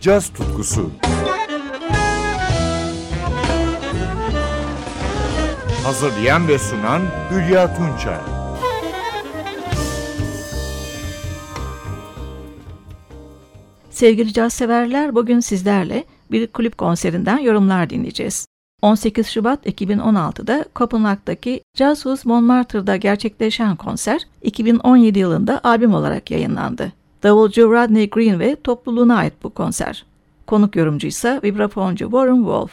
caz tutkusu. Hazırlayan ve sunan Hülya Tunçay. Sevgili caz severler bugün sizlerle bir kulüp konserinden yorumlar dinleyeceğiz. 18 Şubat 2016'da Kopenhag'daki Jazzhus Montmartre'da gerçekleşen konser 2017 yılında albüm olarak yayınlandı. Davulcu Rodney Green ve topluluğuna ait bu konser. Konuk yorumcu ise vibrafoncu Warren Wolf.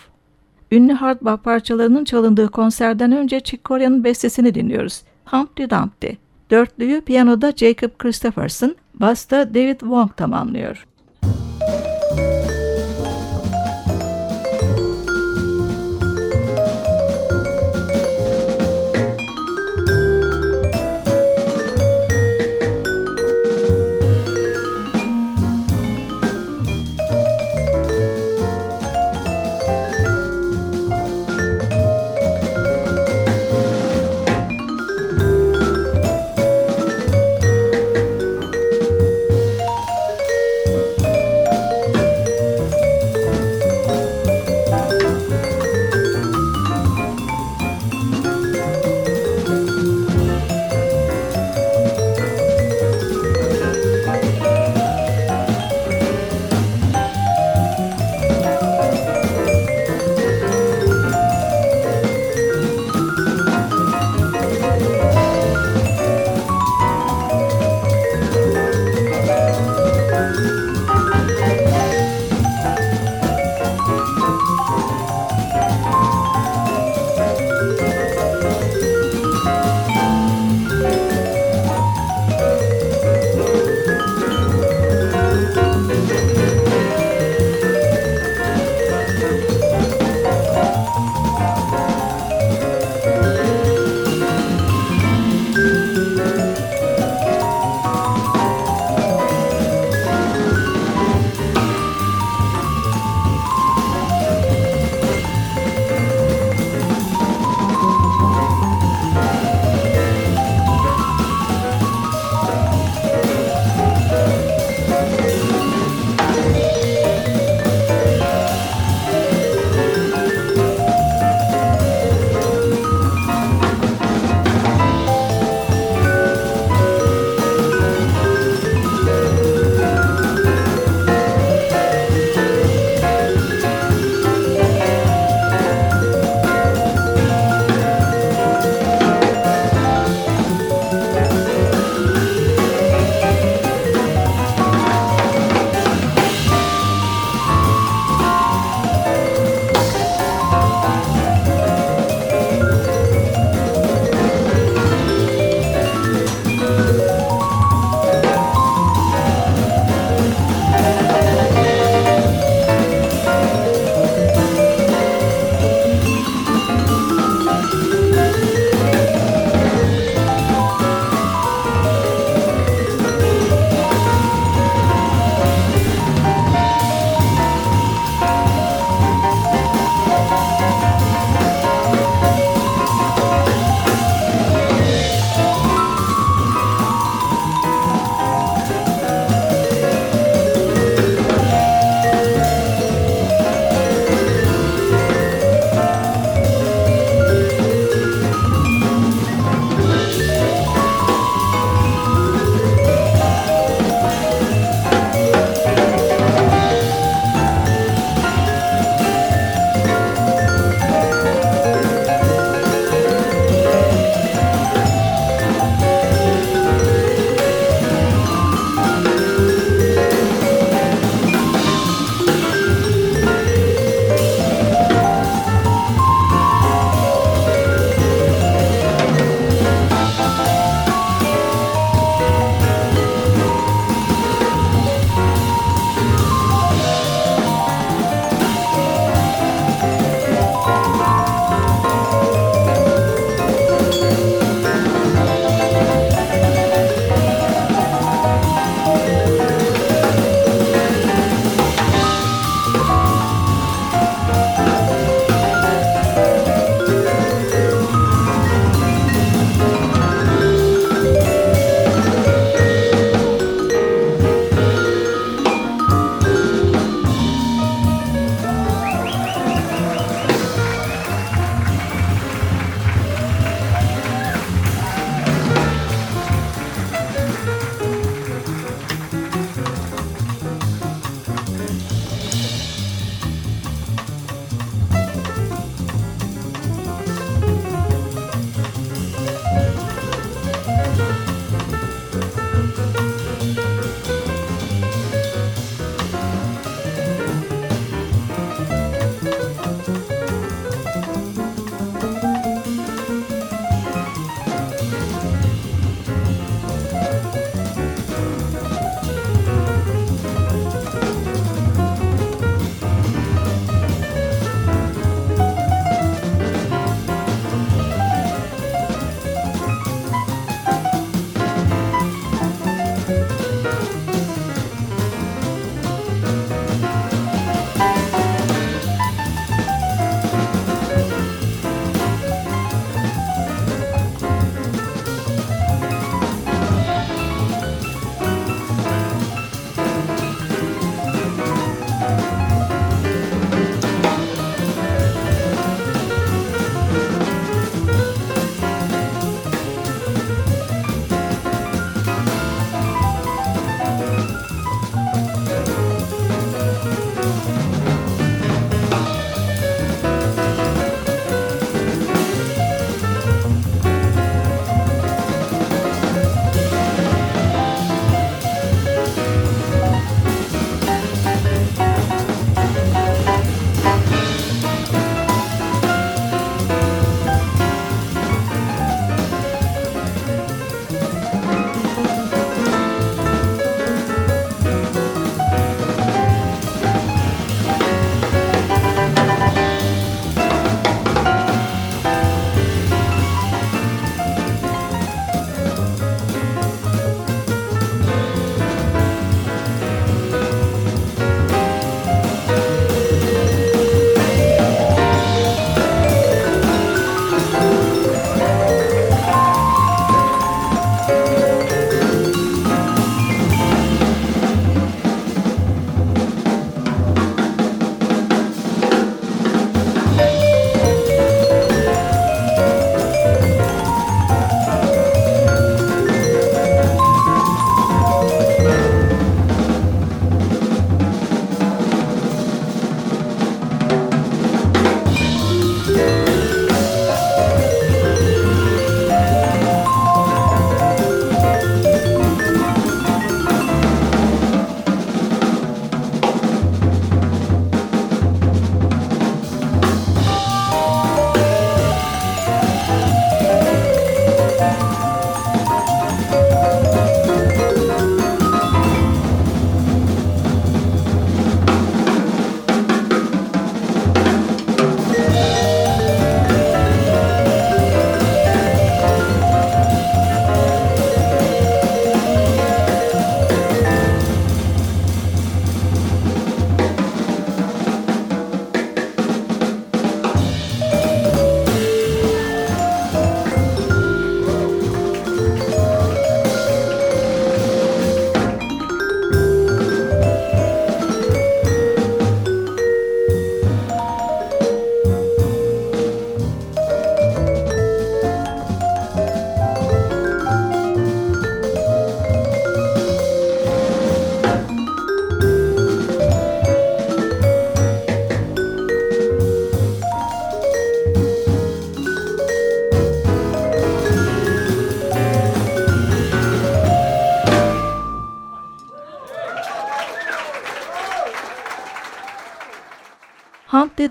Ünlü hard bop parçalarının çalındığı konserden önce Chick Corea'nın bestesini dinliyoruz. Humpty Dumpty. Dörtlüyü piyanoda Jacob Christopherson, basta David Wong tamamlıyor.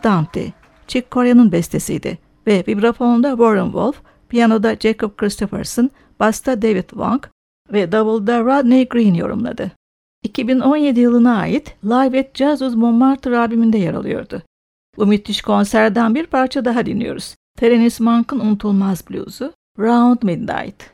Dumpty, Chick Corea'nın bestesiydi ve vibrafonda Warren Wolf, piyanoda Jacob Christopherson, basta David Wong ve davulda Rodney Green yorumladı. 2017 yılına ait Live at Jazzuz Montmartre albümünde yer alıyordu. Bu müthiş konserden bir parça daha dinliyoruz. Thelonious Monk'ın unutulmaz bluzu Round Midnight.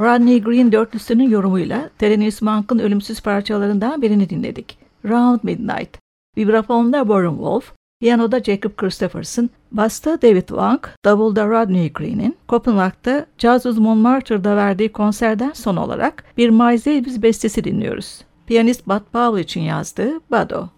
Rodney Green dörtlüsünün yorumuyla Thelonious Monk'ın ölümsüz parçalarından birini dinledik. Round Midnight. Vibrafonda Warren Wolf, piyanoda Jacob Christopherson, basta David Wang, davulda Rodney Green'in, Copenhagen'da Jazz Montmartre'da verdiği konserden son olarak bir Miles Davis bestesi dinliyoruz. Piyanist Bud Powell için yazdığı Bado.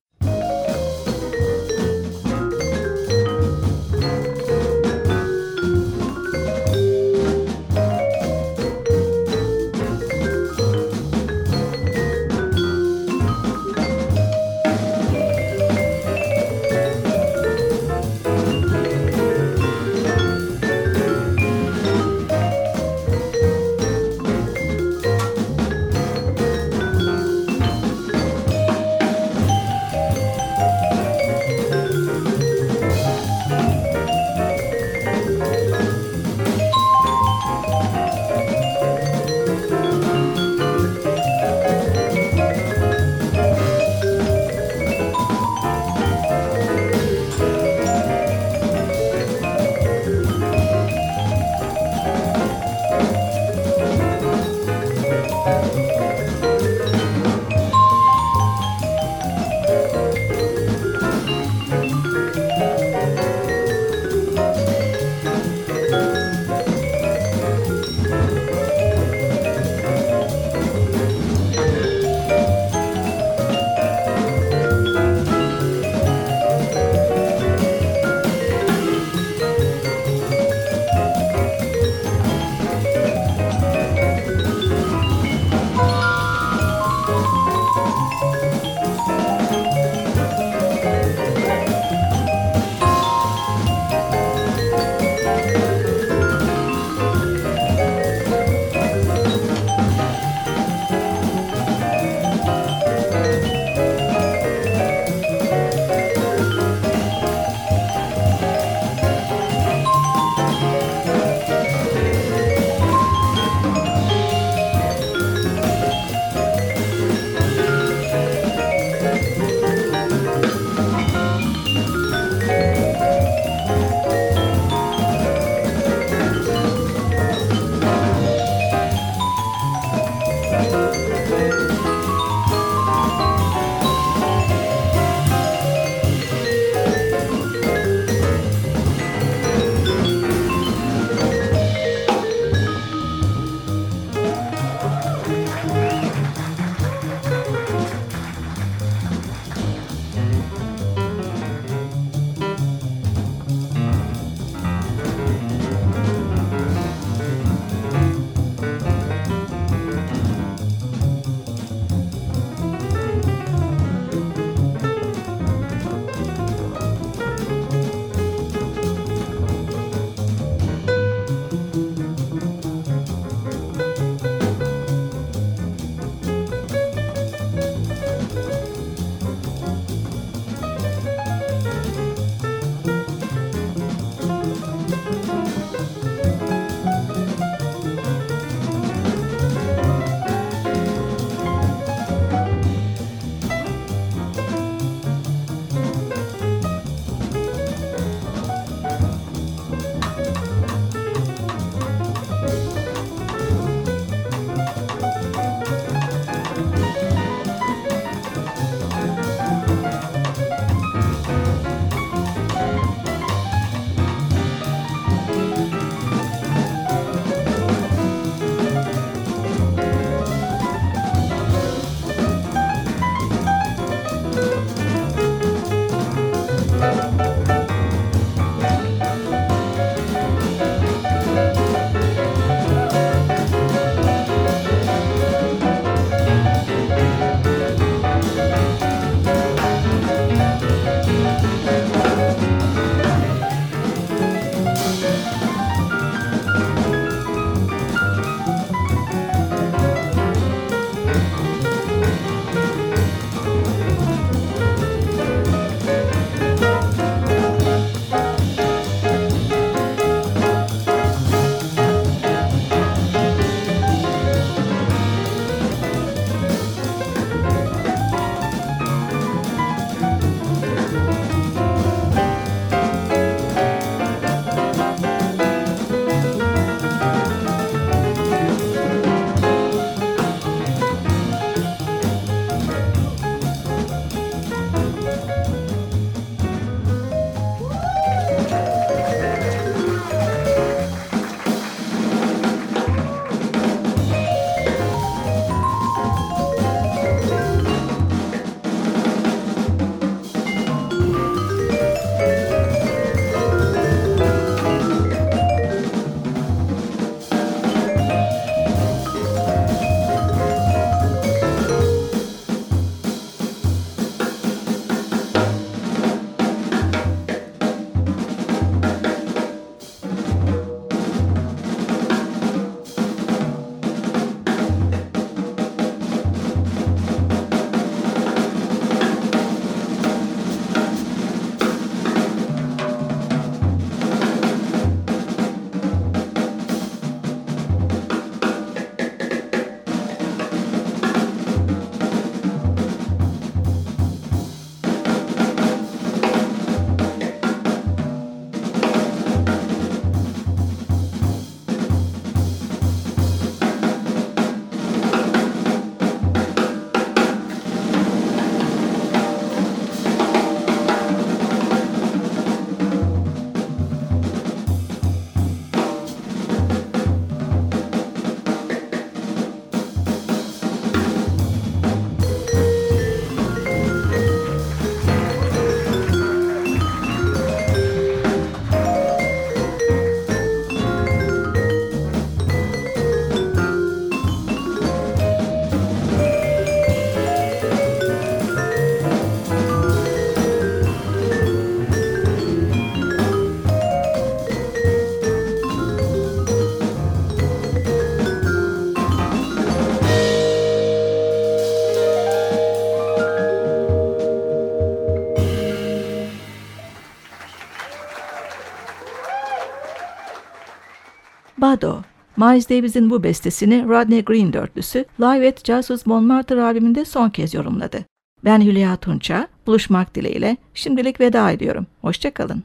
Miles Davis'in bu bestesini Rodney Green dörtlüsü Live at Jesus Montmartre albümünde son kez yorumladı. Ben Hülya Tunça, buluşmak dileğiyle şimdilik veda ediyorum. Hoşçakalın.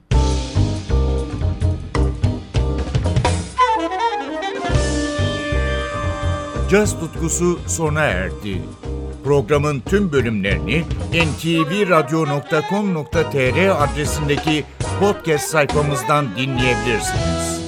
Caz tutkusu sona erdi. Programın tüm bölümlerini ntvradio.com.tr adresindeki podcast sayfamızdan dinleyebilirsiniz.